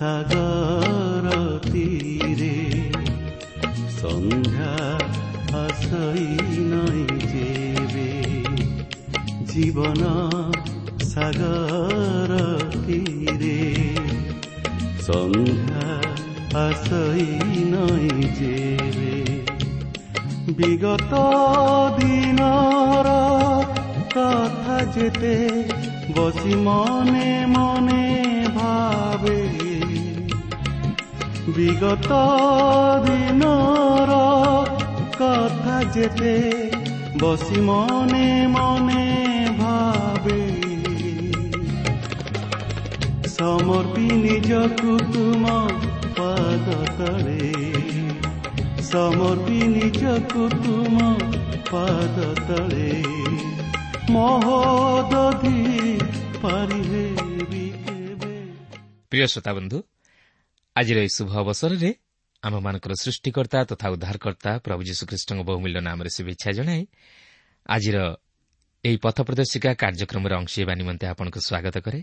ସାଗର ସମର୍ପି ନିଜକୁ ତୁମ ପାଦ ତଳେ ସମର୍ପି ନିଜକୁ ତୁମ ପାଦ ତଳେ ମହୋଦଧି ପାରିବେ ପ୍ରିୟ ଶ୍ରୋତାବନ୍ଧୁ ଆଜିର ଏହି ଶୁଭ ଅବସରରେ ଆମମାନଙ୍କର ସୃଷ୍ଟିକର୍ତ୍ତା ତଥା ଉଦ୍ଧାରକର୍ତ୍ତା ପ୍ରଭୁ ଯୀଶୁଖ୍ରୀଷ୍ଟଙ୍କ ବହୁମୂଲ୍ୟ ନାମରେ ଶୁଭେଚ୍ଛା ଜଣାଇ ଆଜିର ଏହି ପଥପ୍ରଦର୍ଶିକା କାର୍ଯ୍ୟକ୍ରମରେ ଅଂଶ ହେବା ନିମନ୍ତେ ଆପଣଙ୍କୁ ସ୍ୱାଗତ କରେ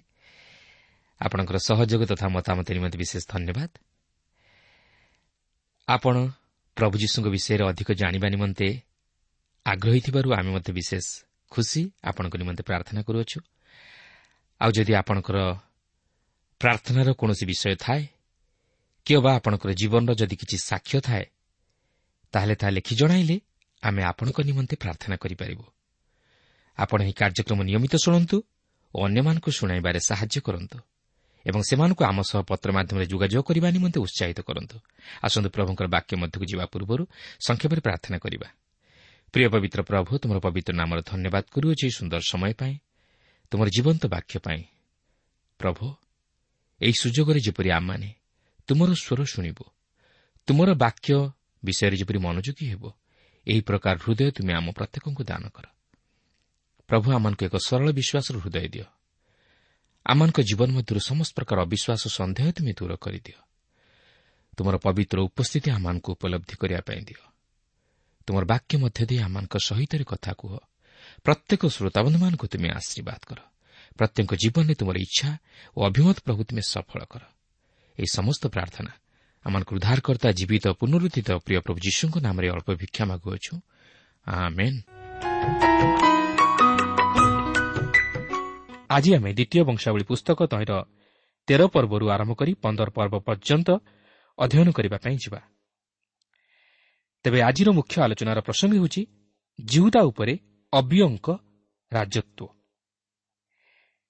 ଆପଣଙ୍କର ସହଯୋଗ ତଥା ମତାମତ ନିମନ୍ତେ ବିଶେଷ ଧନ୍ୟବାଦ। ଆପଣ ପ୍ରଭୁ ଯୀଶୁଙ୍କ ବିଷୟରେ ଅଧିକ ଜାଣିବା ନିମନ୍ତେ ଆଗ୍ରହୀ ଥିବାରୁ ଆମେ ମଧ୍ୟ ବିଶେଷ ଖୁସି ଆପଣଙ୍କ ନିମନ୍ତେ ପ୍ରାର୍ଥନା କରୁଅଛୁ। ଆଉ ଯଦି ଆପଣଙ୍କର ପ୍ରାର୍ଥନାର କୌଣସି ବିଷୟ ଥାଏ କିମ୍ବା ଆପଣଙ୍କର ଜୀବନର ଯଦି କିଛି ସାକ୍ଷ୍ୟ ଥାଏ ତାହେଲେ ତାହା ଲେଖି ଜଣାଇଲେ ଆମେ ଆପଣଙ୍କ ନିମନ୍ତେ ପ୍ରାର୍ଥନା କରିପାରିବୁ। ଆପଣ ଏହି କାର୍ଯ୍ୟକ୍ରମ ନିୟମିତ ଶୁଣନ୍ତୁ ଓ ଅନ୍ୟମାନଙ୍କୁ ଶୁଣାଇବାରେ ସାହାଯ୍ୟ କରନ୍ତୁ। ଏବଂ ସେମାନଙ୍କୁ ଆମ ସହ ପତ୍ର ମାଧ୍ୟମରେ ଯୋଗାଯୋଗ କରିବା ନିମନ୍ତେ ଉତ୍ସାହିତ କରନ୍ତୁ। ଆସନ୍ତୁ ପ୍ରଭୁଙ୍କର ବାକ୍ୟ ମଧ୍ୟକୁ ଯିବା ପୂର୍ବରୁ ସଂକ୍ଷେପରେ ପ୍ରାର୍ଥନା କରିବା। ପ୍ରିୟ ପବିତ୍ର ପ୍ରଭୁ ତୁମର ପବିତ୍ର ନାମର ଧନ୍ୟବାଦ କରୁଅଛି ସୁନ୍ଦର ସମୟ ପାଇଁ ତୁମର ଜୀବନ୍ତ ବାକ୍ୟ ପାଇଁ। ପ୍ରଭୁ ଏହି ସୁଯୋଗରେ ଯେପରି ଆମମାନେ ତୁମର ସ୍ୱର ଶୁଣିବୁ ତୁମର ବାକ୍ୟ ବିଷୟରେ ଯେପରି ମନୋଯୋଗୀ ହେବ ଏହି ପ୍ରକାର ହୃଦୟ ତୁମେ ଆମ ପ୍ରତ୍ୟେକଙ୍କୁ ଦାନ କର। ପ୍ରଭୁ ଆମମାନଙ୍କୁ ଏକ ସରଳ ବିଶ୍ୱାସର ହୃଦୟ ଦିଅ। ଆମମାନଙ୍କ ଜୀବନ ମଧ୍ୟରୁ ସମସ୍ତ ପ୍ରକାର ଅବିଶ୍ୱାସ ସନ୍ଦେହ ତୁମେ ଦୂର କରିଦିଅ। ତୁମର ପବିତ୍ର ଉପସ୍ଥିତି ଆମମାନଙ୍କୁ ଉପଲବ୍ଧି କରିବା ପାଇଁ ଦିଅ। ତୁମର ବାକ୍ୟ ମଧ୍ୟ ଦେଇ ଆମମାନଙ୍କ ସହିତ କଥା କୁହ। ପ୍ରତ୍ୟେକ ଶ୍ରୋତାବନ୍ଧୁମାନଙ୍କୁ ତୁମେ ଆଶୀର୍ବାଦ କର। ପ୍ରତ୍ୟେକ ଜୀବନରେ ତୁମର ଇଚ୍ଛା ଓ ଅଭିମତ ପ୍ରଭୁ ତୁମେ ସଫଳ କର। ଏହି ସମସ୍ତ ପ୍ରାର୍ଥନା ଆମମାନଙ୍କୁ ଉଦ୍ଧାରକର୍ତ୍ତା ଜୀବିତ ପୁନରୁଦ୍ଧିତ ପ୍ରିୟ ପ୍ରଭୁ ଯୀଶୁଙ୍କ ନାମରେ ଅଳ୍ପ ଭିକ୍ଷା ମାଗୁଅଛୁ। ଆଜି ଆମେ ଦ୍ୱିତୀୟ ବଂଶାବଳୀ ପୁସ୍ତକ ତହିଁର ତେର ପର୍ବରୁ ଆରମ୍ଭ କରି ପନ୍ଦର ପର୍ବ ପର୍ଯ୍ୟନ୍ତ ଅଧ୍ୟୟନ କରିବା ପାଇଁ ଯିବା। ତେବେ ଆଜିର ମୁଖ୍ୟ ଆଲୋଚନାର ପ୍ରସଙ୍ଗ ହେଉଛି ଜିହୁଦା ଉପରେ ଅବିୟଙ୍କ ରାଜତ୍ୱ।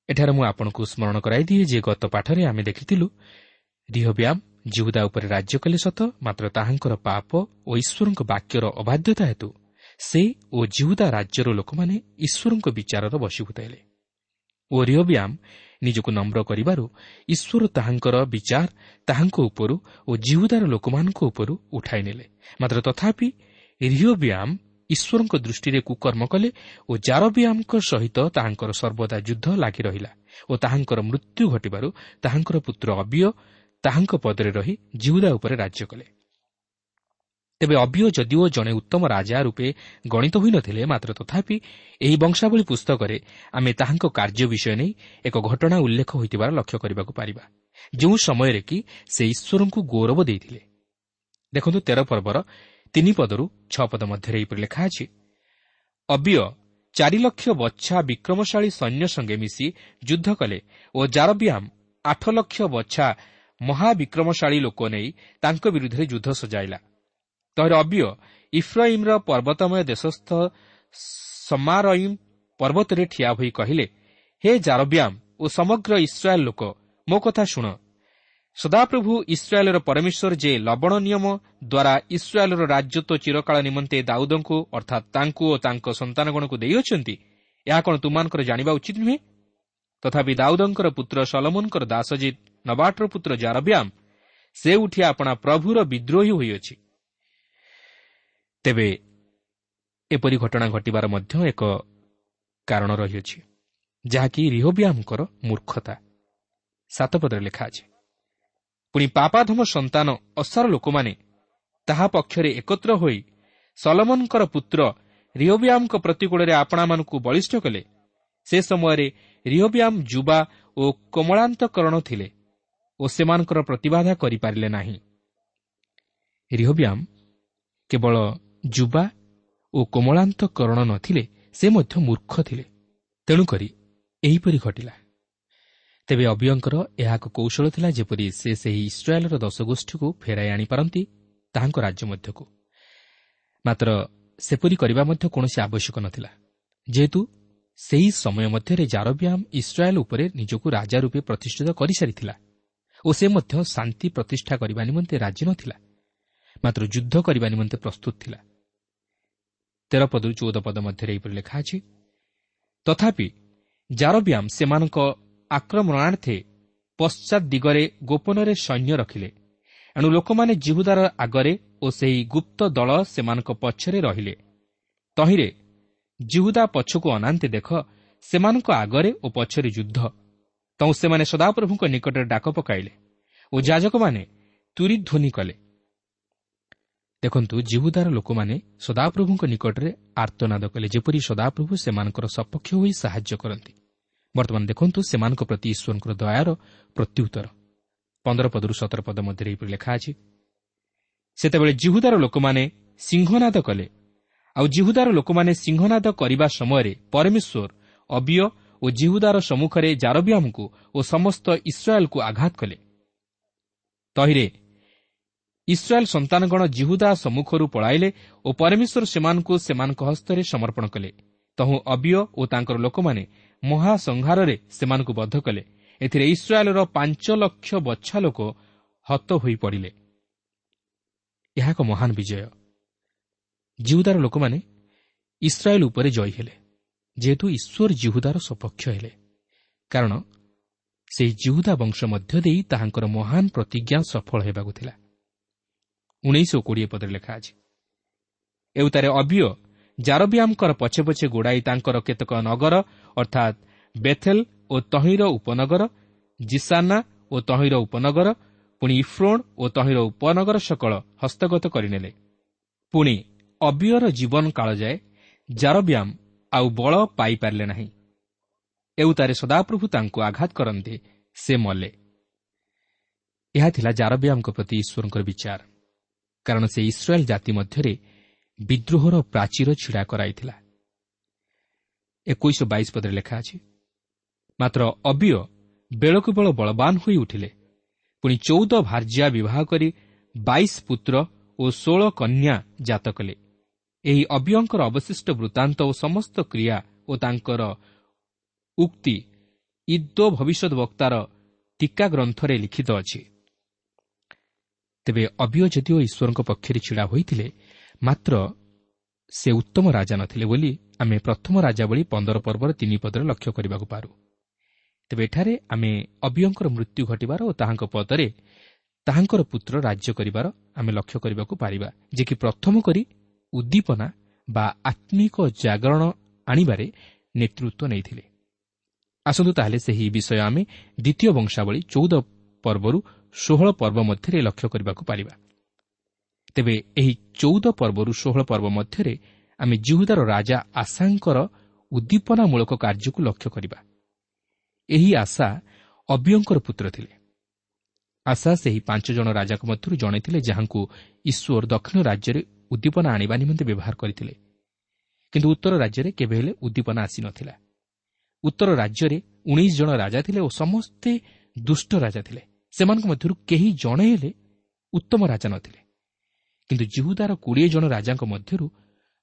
ଏଠାରେ ମୁଁ ଆପଣଙ୍କୁ ସ୍ମରଣ କରାଇଦିଏ ଯେ ଗତ ପାଠରେ ଆମେ ଦେଖିଥିଲୁ ରିହବ୍ୟାମ୍ ଜିହୁଦା ଉପରେ ରାଜ୍ୟ କଲେ ସତ ମାତ୍ର ତାହାଙ୍କର ପାପ ଓ ଈଶ୍ୱରଙ୍କ ବାକ୍ୟର ଅବାଧ୍ୟତା ହେତୁ ସେ ଓ ଜିହୁଦା ରାଜ୍ୟର ଲୋକମାନେ ଈଶ୍ୱରଙ୍କ ବିଚାରର ବଶୀଭୂତ ହେଲେ। ଓ ରିହବ୍ୟାମ୍ ନିଜକୁ ନମ୍ର କରିବାରୁ ଈଶ୍ୱର ତାହାଙ୍କର ବିଚାର ତାହାଙ୍କ ଉପରୁ ଓ ଜିହୁଦାର ଲୋକମାନଙ୍କ ଉପରୁ ଉଠାଇ ନେଲେ। ମାତ୍ର ତଥାପି ରିହବ୍ୟାମ୍ ଈଶ୍ୱରଙ୍କ ଦୃଷ୍ଟିରେ କୁକର୍ମ କଲେ ଓ ଜାରବିଆମଙ୍କ ସହିତ ତାହାଙ୍କର ସର୍ବଦା ଯୁଦ୍ଧ ଲାଗି ରହିଲା ଓ ତାହାଙ୍କର ମୃତ୍ୟୁ ଘଟିବାରୁ ତାହାଙ୍କର ପୁତ୍ର ଅବିୟ ତାହାଙ୍କ ପଦରେ ରହି ଜିହୁଦା ଉପରେ ରାଜ୍ୟ କଲେ। ତେବେ ଅବିୟ ଯଦିଓ ଜଣେ ଉତ୍ତମ ରାଜା ରୂପେ ଗଣିତ ହୋଇନଥିଲେ ମାତ୍ର ତଥାପି ଏହି ବଂଶାବଳୀ ପୁସ୍ତକରେ ଆମେ ତାହାଙ୍କ କାର୍ଯ୍ୟ ବିଷୟ ନେଇ ଏକ ଘଟଣା ଉଲ୍ଲେଖ ହୋଇଥିବାର ଲକ୍ଷ୍ୟ କରିବାକୁ ପାରିବା। ଯେଉଁ ସମୟରେ କି ସେ ଈଶ୍ୱରଙ୍କୁ ଗୌରବ ଦେଇଥିଲେ। ଦେଖନ୍ତୁ ତେର ପର୍ବର ତିନି ପଦରୁ ଛଅ ପଦ ମଧ୍ୟରେ ଏହିପରି ଲେଖା ଅଛି ଅବିୟ ଚାରି ଲକ୍ଷ ବଛା ବିକ୍ରମଶାଳୀ ସୈନ୍ୟ ସଙ୍ଗେ ମିଶି ଯୁଦ୍ଧ କଲେ ଓ ଜାରବିଆମ୍ ଆଠ ଲକ୍ଷ ବଛା ମହାବିକ୍ରମଶାଳୀ ଲୋକ ନେଇ ତାଙ୍କ ବିରୁଦ୍ଧରେ ଯୁଦ୍ଧ ସଜାଇଲା। ତହିଁରେ ଅବିୟ ଇଫ୍ରାଇମ୍ର ପର୍ବତମୟ ଦେଶସ୍ଥ ସମାରଇମ୍ ପର୍ବତରେ ଠିଆ ହୋଇ କହିଲେ ହେ ଜାରବ୍ୟାମ ଓ ସମଗ୍ର ଇସ୍ରାଏଲ୍ ଲୋକ ମୋ କଥା ଶୁଣ। ସଦାପ୍ରଭୁ ଇସ୍ରାଏଲ୍ର ପରମେଶ୍ୱର ଯେ ଲବଣ ନିୟମ ଦ୍ୱାରା ଇସ୍ରାଏଲ୍ର ରାଜ୍ୟତ୍ୱ ଚିରକାଳ ନିମନ୍ତେ ଦାଉଦଙ୍କୁ ଅର୍ଥାତ୍ ତାଙ୍କୁ ଓ ତାଙ୍କ ସନ୍ତାନଗଣକୁ ଦେଇଅଛନ୍ତି ଏହା କ'ଣ ତୁମାନଙ୍କର ଜାଣିବା ଉଚିତ ନୁହେଁ? ତଥାପି ଦାଉଦଙ୍କର ପୁତ୍ର ସଲମୋନଙ୍କର ଦାସଜିତ୍ ନବାଟର ପୁତ୍ର ଜାରବ୍ୟାମ ସେ ଉଠି ଆପଣା ପ୍ରଭୁର ବିଦ୍ରୋହୀ ହୋଇଅଛି। ତେବେ ଏପରି ଘଟଣା ଘଟିବାର ମଧ୍ୟ ଏକ କାରଣ ରହିଅଛି ଯାହାକି ରିହୋବ୍ୟାମଙ୍କର ମୂର୍ଖତା। ସାତପଦରେ ଲେଖା ଅଛି ପୁଣି ପାପାଧମ ସନ୍ତାନ ଅସାର ଲୋକମାନେ ତାହା ପକ୍ଷରେ ଏକତ୍ର ହୋଇ ସଲମନଙ୍କର ପୁତ୍ର ରିଓବ୍ୟାମଙ୍କ ପ୍ରତିକୂଳରେ ଆପଣାମାନଙ୍କୁ ବଳିଷ୍ଠ କଲେ। ସେ ସମୟରେ ରିଓବ୍ୟାମ ଯୁବା ଓ କୋମଳାନ୍ତକରଣ ଥିଲେ ଓ ସେମାନଙ୍କର ପ୍ରତିବାଧା କରିପାରିଲେ ନାହିଁ। ରିହବ୍ୟାମ କେବଳ ଯୁବା ଓ କୋମଳାନ୍ତକରଣ ନଥିଲେ ସେ ମଧ୍ୟ ମୂର୍ଖ ଥିଲେ। ତେଣୁକରି ଏହିପରି ଘଟିଲା। ତେବେ ଅବିୟଙ୍କର ଏହା ଏକ କୌଶଳ ଥିଲା ଯେପରି ସେ ସେହି ଇସ୍ରାଏଲ୍ର ଦଶଗୋଷ୍ଠୀକୁ ଫେରାଇ ଆଣିପାରନ୍ତି ତାହାଙ୍କ ରାଜ୍ୟ ମଧ୍ୟକୁ। ମାତ୍ର ସେପରି କରିବା ମଧ୍ୟ କୌଣସି ଆବଶ୍ୟକ ନଥିଲା। ଯେହେତୁ ସେହି ସମୟ ମଧ୍ୟରେ ଜାରବ୍ୟାମ ଇସ୍ରାଏଲ୍ ଉପରେ ନିଜକୁ ରାଜା ରୂପେ ପ୍ରତିଷ୍ଠିତ କରିସାରିଥିଲା ଓ ସେ ମଧ୍ୟ ଶାନ୍ତି ପ୍ରତିଷ୍ଠା କରିବା ନିମନ୍ତେ ରାଜି ନଥିଲା। ମାତ୍ର ଯୁଦ୍ଧ କରିବା ନିମନ୍ତେ ପ୍ରସ୍ତୁତ ଥିଲା ତେର ପଦରୁ ଚଉଦ ପଦ ମଧ୍ୟରେ ଏହିପରି ଲେଖା ଅଛି ତଥାପି ଜାରବ୍ୟାମ ସେମାନଙ୍କ ଆକ୍ରମଣାର୍ଥେ ପଶ୍ଚାତ୍ ଦିଗରେ ଗୋପନରେ ସୈନ୍ୟ ରଖିଲେ। ଏଣୁ ଲୋକମାନେ ଜିହୁଦାର ଆଗରେ ଓ ସେହି ଗୁପ୍ତ ଦଳ ସେମାନଙ୍କ ପଛରେ ରହିଲେ। ତହିଁରେ ଜିହୁଦା ପଛକୁ ଅନାନ୍ତେ ଦେଖ ସେମାନଙ୍କ ଆଗରେ ଓ ପଛରେ ଯୁଦ୍ଧ। ତୁ ସେମାନେ ସଦାପ୍ରଭୁଙ୍କ ନିକଟରେ ଡାକ ପକାଇଲେ ଓ ଯାଜକମାନେ ତୁରିଧ୍ୱନି କଲେ। ଦେଖନ୍ତୁ ଜିହୁଦାର ଲୋକମାନେ ସଦାପ୍ରଭୁଙ୍କ ନିକଟରେ ଆର୍ତ୍ତନାଦ କଲେ ଯେପରି ସଦାପ୍ରଭୁ ସେମାନଙ୍କର ସପକ୍ଷ ହୋଇ ସାହାଯ୍ୟ କରନ୍ତି। ବର୍ତ୍ତମାନ ଦେଖନ୍ତୁ ସେମାନଙ୍କ ପ୍ରତି ଈଶ୍ୱରଙ୍କର ଦୟାର ପ୍ରତ୍ୟୁତ୍ତର। ପନ୍ଦର ପଦରୁ ସତର ପଦ ମଧ୍ୟରେ ଏହିପରି ଲେଖା ଅଛି ସେତେବେଳେ ଜିହୁଦାର ଲୋକମାନେ ସିଂହନାଦ କଲେ। ଆଉ ଜିହୁଦାର ଲୋକମାନେ ସିଂହନାଦ କରିବା ସମୟରେ ପରମେଶ୍ୱର ଅବିୟ ଓ ଜିହୁଦାର ସମ୍ମୁଖରେ ଜାରବିଆମକୁ ଓ ସମସ୍ତ ଇସ୍ରାଏଲ୍କୁ ଆଘାତ କଲେ। ତହିଁରେ ଇସ୍ରାଏଲ୍ ସନ୍ତାନଗଣ ଜିହୁଦା ସମ୍ମୁଖରୁ ପଳାଇଲେ ଓ ପରମେଶ୍ୱର ସେମାନଙ୍କୁ ସେମାନଙ୍କ ହସ୍ତରେ ସମର୍ପଣ କଲେ। ତହୁଁ ଅବିୟ ଓ ତାଙ୍କର ଲୋକମାନେ ମହାସଂହାରରେ ସେମାନଙ୍କୁ ବଦ୍ଧ କଲେ। ଏଥିରେ ଇସ୍ରାଏଲ୍ର ପାଞ୍ଚ ଲକ୍ଷ ବଛା ଲୋକ ହତ ହୋଇପଡ଼ିଲେ। ଏହା ଏକ ମହାନ ବିଜୟ। ଜିହୁଦାର ଲୋକମାନେ ଇସ୍ରାଏଲ୍ ଉପରେ ଜୟୀ ହେଲେ ଯେହେତୁ ଈଶ୍ୱର ଜିହୁଦାର ସପକ୍ଷ ହେଲେ। କାରଣ ସେହି ଜିହୁଦା ବଂଶ ମଧ୍ୟ ଦେଇ ତାହାଙ୍କର ମହାନ ପ୍ରତିଜ୍ଞା ସଫଳ ହେବାକୁ ଥିଲା। ଉଣେଇଶ କୋଡ଼ିଏ ପଦରେ ଲେଖା ଅଛି। ଏଉତାରେ ଅବିୟ ଜାରବିଆମଙ୍କର ପଛେ ପଛେ ଗୋଡ଼ାଇ ତାଙ୍କର କେତେକ ନଗର ଅର୍ଥାତ୍ ବେଥେଲ ଓ ତହିଁର ଉପନଗର ଜିସାନା ଓ ତହିଁର ଉପନଗର ପୁଣି ଇଫ୍ରୋଣ ଓ ତହିଁର ଉପନଗର ସକଳ ହସ୍ତଗତ କରିନେଲେ। ପୁଣି ଅବିୟର ଜୀବନ କାଳ ଯାଏ ଜାରବ୍ୟାମ ଆଉ ବଳ ପାଇପାରିଲେ ନାହିଁ। ଏଉତାରେ ସଦାପ୍ରଭୁ ତାଙ୍କୁ ଆଘାତ କରନ୍ତି ସେ ମଲେ। ଏହା ଥିଲା ଜାରବ୍ୟାମଙ୍କ ପ୍ରତି ଈଶ୍ୱରଙ୍କର ବିଚାର। କାରଣ ସେ ଇସ୍ରାଏଲ୍ ଜାତି ମଧ୍ୟରେ ବିଦ୍ରୋହର ପ୍ରାଚୀର ଛିଡ଼ା କରାଇଥିଲା। ଏକୋଇଶ ବାଇଶ ପଦରେ ଲେଖା ଅଛି ମାତ୍ର ଅବିୟ ବେଳକୁ ବେଳ ବଳବାନ ହୋଇ ଉଠିଲେ। ପୁଣି ଚଉଦ ଭାର୍ଯ୍ୟା ବିବାହ କରି ବାଇଶ ପୁତ୍ର ଓ ଷୋଳ କନ୍ୟା ଜାତ କଲେ। ଏହି ଅବିୟଙ୍କର ଅବଶିଷ୍ଟ ବୃତ୍ତାନ୍ତ ଓ ସମସ୍ତ କ୍ରିୟା ଓ ତାଙ୍କର ଉକ୍ତି ଇଦୋ ଭବିଷ୍ୟତ ବକ୍ତାର ଟୀକା ଗ୍ରନ୍ଥରେ ଲିଖିତ ଅଛି। ତେବେ ଅବିୟ ଯଦିଓ ଈଶ୍ୱରଙ୍କ ପକ୍ଷରେ ଛିଡ଼ା ହୋଇଥିଲେ ମାତ୍ର ସେ ଉତ୍ତମ ରାଜା ନଥିଲେ ବୋଲି ଆମେ ପ୍ରଥମ ରାଜା ଭଳି ପନ୍ଦର ପର୍ବର ତିନି ପଦରେ ଲକ୍ଷ୍ୟ କରିବାକୁ ପାରୁ। ତେବେ ଏଠାରେ ଆମେ ଅବିୟଙ୍କର ମୃତ୍ୟୁ ଘଟିବାର ଓ ତାହାଙ୍କ ପଦରେ ତାହାଙ୍କର ପୁତ୍ର ରାଜ୍ୟ କରିବାର ଆମେ ଲକ୍ଷ୍ୟ କରିବାକୁ ପାରିବା ଯେ କି ପ୍ରଥମ କରି ଉଦ୍ଦୀପନା ବା ଆତ୍ମିକ ଜାଗରଣ ଆଣିବାରେ ନେତୃତ୍ୱ ନେଇଥିଲେ। ଆସନ୍ତୁ ତାହେଲେ ସେହି ବିଷୟ ଆମେ ଦ୍ୱିତୀୟ ବଂଶାବଳୀ ଚଉଦ ପର୍ବରୁ ଷୋହଳ ପର୍ବ ମଧ୍ୟରେ ଲକ୍ଷ୍ୟ କରିବାକୁ ପାରିବା। ତେବେ ଏହି ଚଉଦ ପର୍ବରୁ ଷୋହଳ ପର୍ବ ମଧ୍ୟରେ ଆମେ ଜିହୁଦାର ରାଜା ଆଶାଙ୍କର ଉଦ୍ଦୀପନାମୂଳକ କାର୍ଯ୍ୟକୁ ଲକ୍ଷ୍ୟ କରିବା। ଏହି ଆଶା ଅବିୟଙ୍କର ପୁତ୍ର ଥିଲେ। ଆଶା ସେହି ପାଞ୍ଚ ଜଣ ରାଜାଙ୍କ ମଧ୍ୟରୁ ଜଣେ ଥିଲେ ଯାହାଙ୍କୁ ଈଶ୍ୱର ଦକ୍ଷିଣ ରାଜ୍ୟରେ ଉଦ୍ଦୀପନା ଆଣିବା ନିମନ୍ତେ ବ୍ୟବହାର କରିଥିଲେ। କିନ୍ତୁ ଉତ୍ତର ରାଜ୍ୟରେ କେବେ ହେଲେ ଉଦ୍ଦୀପନା ଆସିନଥିଲା ଉତ୍ତର ରାଜ୍ୟରେ ଉଣେଇଶ ଜଣ ରାଜା ଥିଲେ ଓ ସମସ୍ତେ ଦୁଷ୍ଟ ରାଜା ଥିଲେ। ସେମାନଙ୍କ ମଧ୍ୟରୁ କେହି ଜଣେ ହେଲେ ଉତ୍ତମ ରାଜା ନଥିଲେ। କିନ୍ତୁ ଜିହୁଦାର କୋଡ଼ିଏ ଜଣ ରାଜାଙ୍କ ମଧ୍ୟରୁ